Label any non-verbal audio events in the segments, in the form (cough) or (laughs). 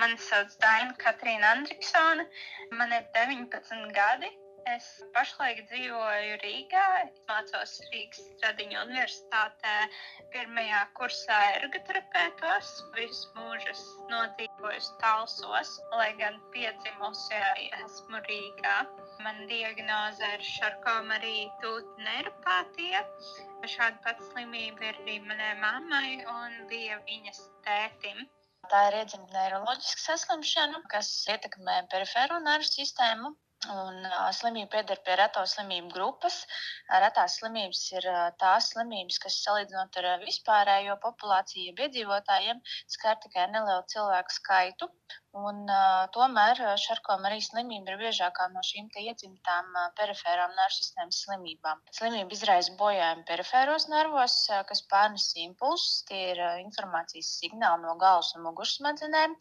Mani sauc Daina Katrīna Andriksone, man ir 19 gadi. Es pašlaik dzīvoju Rīgā, mācos Rīgas Tradiņu universitātē, pirmajā kursā ergoterapetos. Visu mūžu nodzīvojusi Talsos, lai gan piedzimusi esmu Rīgā. Man diagnoze ir šarkomarija tūta neiropātija. Šāda pati slimība ir arī manai mammai un bija viņas tētim. Tā ir iedzimta neiroloģiska saslimšana, kas ietekmē perifēro nervu sistēmu, Un slimība pieder pie reto slimību grupas. Retās slimības ir tās slimības, kas salīdzinot ar vispārējo populāciju iedzīvotājiem skar tikai nelielu cilvēku skaitu. Un, uh, tomēr šarkoma arī slimība ir biežākā no šīm iedzimtām uh, perifērām nervu sistēmas slimībām. Slimība izraisa bojājumu perifēros nervos, uh, kas pārnes impulsus. Tie ir uh, informācijas signāli no galvas un mugursmadzenēm,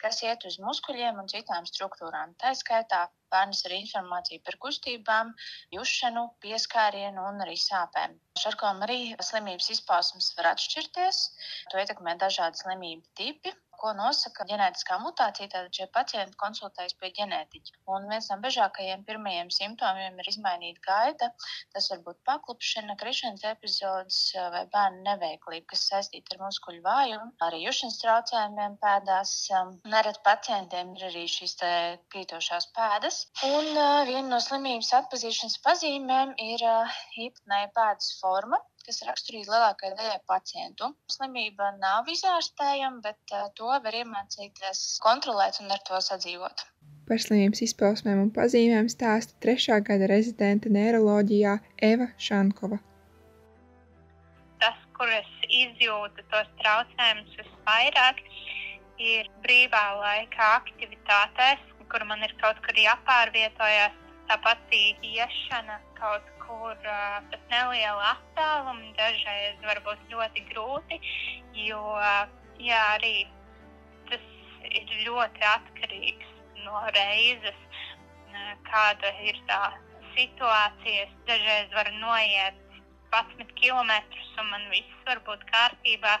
kas iet uz muskuļiem un citām struktūrām. Tā skaitā pārnes arī informāciju par kustībām, jušanu, pieskārienu un arī sāpēm. Šarkoma arī slimības izpausmes var atšķirties. To ietekmē dažādi slimību tipi ko nosaka ģenētiskā mutācija, tad šie pacienti konsultējas pie ģenētiķa. Un viens no biežākajiem pirmajiem simptomiem ir izmainīta gaita. Tas var būt paklupšana, krišanas epizodes vai bērnu neveiklība, kas saistīta ar muskuļu vājumu, arī jušanas traucējumiem pēdās. Nerad pacientiem ir arī šīs krītošās pēdas. Un viena no slimības atpazīšanas pazīmēm ir īpatnēja pēdas forma, kas raksturīga lielākajai daļai pacientu. Slimība nav izārstējama, bet uh, to var iemācīties kontrolēt un ar to sadzīvot. Par slimības izpausmēm un pazīmēm stāsta trešā gada rezidente neiroloģijā Eva Šankova. Tas, kur es izjūtu tos traucējumus visvairāk, ir brīvā laika aktivitātēs, kur man ir kaut kur jāpārvietojas. Tāpat iešana kaut kur pat neliela attāluma dažreiz var būt ļoti grūti, jo jā, arī tas ir ļoti atkarīgs no reizes, kāda ir tā situācija. Es dažreiz varu noiet 11 km un man viss var būt kārtībā.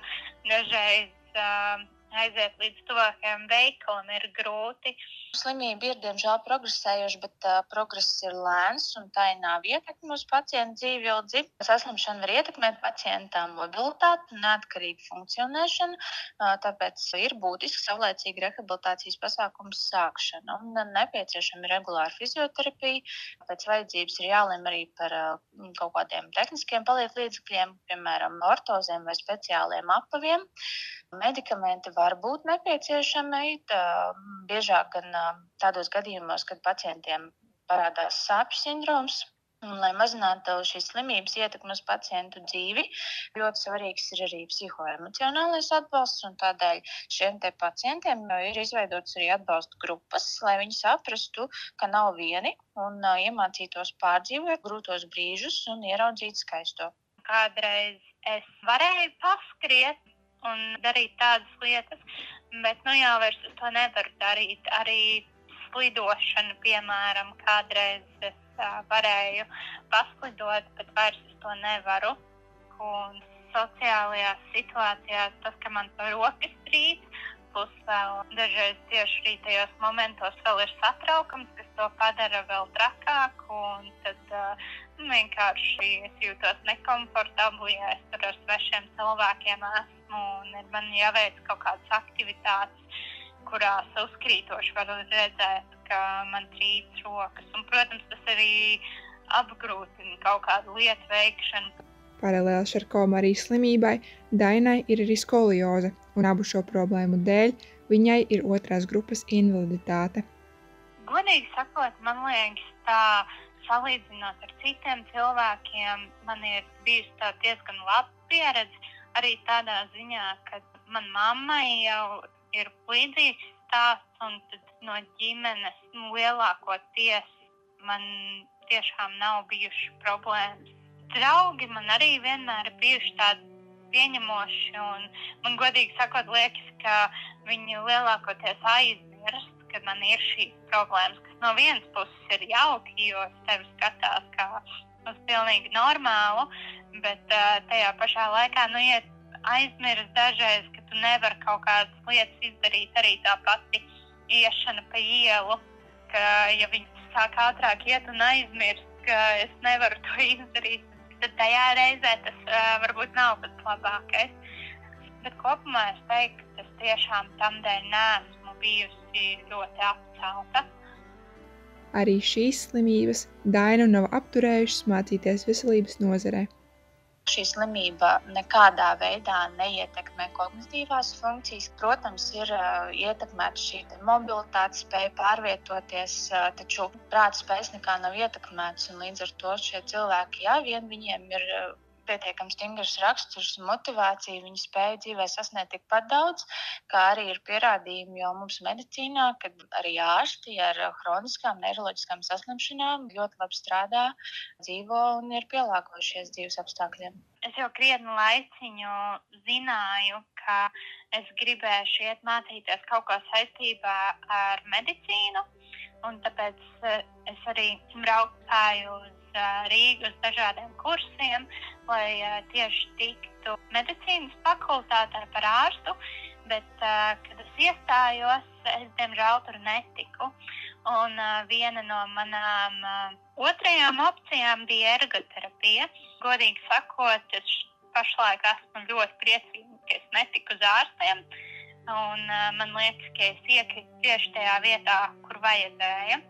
Dažreiz uh, aiziet līdz tuvākajam veikalam ir grūti. Slimība ir diemžēl progresējoša, bet uh, progress ir lēns un tā nav ietekme uz pacientu dzīvi ilgi. Saslimšana var ietekmēt pacienta mobilitāti, neatkarīgu funkcionēšanu, uh, tāpēc ir būtiski savlaicīga rehabilitācijas pasākums sākšana un nepieciešama regulāra fizioterapija. Pēc vajadzības ir jālem arī par uh, kaut kādiem tehniskiem palīdzekļiem, piemēram, ortozēm vai speciāliem apaviem. Medikamenti var būt nepieciešami tā, biežāk gan tādos gadījumos, kad pacientiem parādās sāpju sindroms. Un, lai mazinātu šīs slimības ietekmi uz pacientu dzīvi, ļoti svarīgs ir arī psihoemocionālais atbalsts. Tādēļ šiem pacientiem ir izveidotas arī atbalsta grupas, lai viņi saprastu, ka nav vieni un iemācītos pārdzīvot grūtos brīžus un ieraudzīt skaisto. Kādreiz es varēju paskriet, un darīt tādas lietas, bet nu jau vairs to nevaru darīt. Arī slidošana, piemēram, kādreiz es uh, varēju paslidot, bet vairs to nevaru. Un sociālajās situācijās tas, ka man rokas trīc, plus vēl dažreiz tieši arī tajos momentos vēl ir satraukums, kas to padara vēl trakāku. Tad uh, vienkārši es jūtos nekomfortabli, ja es tur ar svešiem cilvēkiem esmu un man jāveic kaut kādas aktivitātes, kurās uzkrītoši var redzēt, ka man trīc rokas. Un, protams, tas arī apgrūtina kaut kādu lietu veikšanu. Paralēli šarkoma arī slimībai, Dainai ir arī skolioze, un abu šo problēmu dēļ viņai ir otrās grupas invaliditāte. Godīgi sakot, man liekas, tā salīdzinot ar citiem cilvēkiem, man ir bijusi diezgan laba pieredze arī tādā ziņā, ka manai mammai jau ir līdzīgs stāsts, un no ģimenes nu, lielākoties man tiešām nav bijušas problēmas. Draugi man arī vienmēr ir bijuši tādi pieņemoši, man godīgi sakot, liekas, ka viņi lielākoties aizmirst, ka man ir šīs problēmas, kas no vienas puses ir jauki, jo es tevi skatās kā uz pilnīgi normālu, bet uh, tajā pašā laikā, nu, ja aizmirst dažreiz, ka tu nevari kaut kādas lietas izdarīt arī tā pati iešana pa ielu, ka ja viņi sāk ātrāk iet un aizmirst, ka es nevaru to (laughs) izdarīt, tad tajā reizē tas uh, varbūt nav pats labākais. Bet kopumā es teiktu, ka es tiešām tam dēļ neesmu bijusi ļoti apcelta. Arī šīs slimības Dainu nav apturējušas mācīties veselības nozarē šī slimība nekādā veidā neietekmē kognitīvās funkcijas. Protams, ir uh, ietekmēta šī mobilitātes spēja pārvietoties, uh, taču prāta spējas nekā nav ietekmētas. Līdz ar to šie cilvēki, ja vien viņiem ir uh, pietiekami stingrs raksturs un motivācija, viņi spēja dzīvē sasniegt tikpat daudz, kā arī ir pierādījumi jau mums medicīnā, kad arī ārsti ar hroniskām neiroloģiskām saslimšanām ļoti labi strādā, dzīvo un ir pielāgojušies dzīves apstākļiem. Es jau krietni laiciņu zināju, ka es gribēšu iet mācīties kaut ko saistībā ar medicīnu, un tāpēc eh, es arī braukāju uz Rīgu uz dažādiem kursiem, lai tieši tiktu medicīnas fakultātē par ārstu. Bet, kad es iestājos, es diemžēl tur netiku. Un viena no manām otrajām opcijām bija ergoterapija. Godīgi sakot, es pašlaik esmu ļoti priecīga, ka es netiku uz ārstiem. Un, man liekas, ka es iekritu tieši tajā vietā, kur vajadzēja.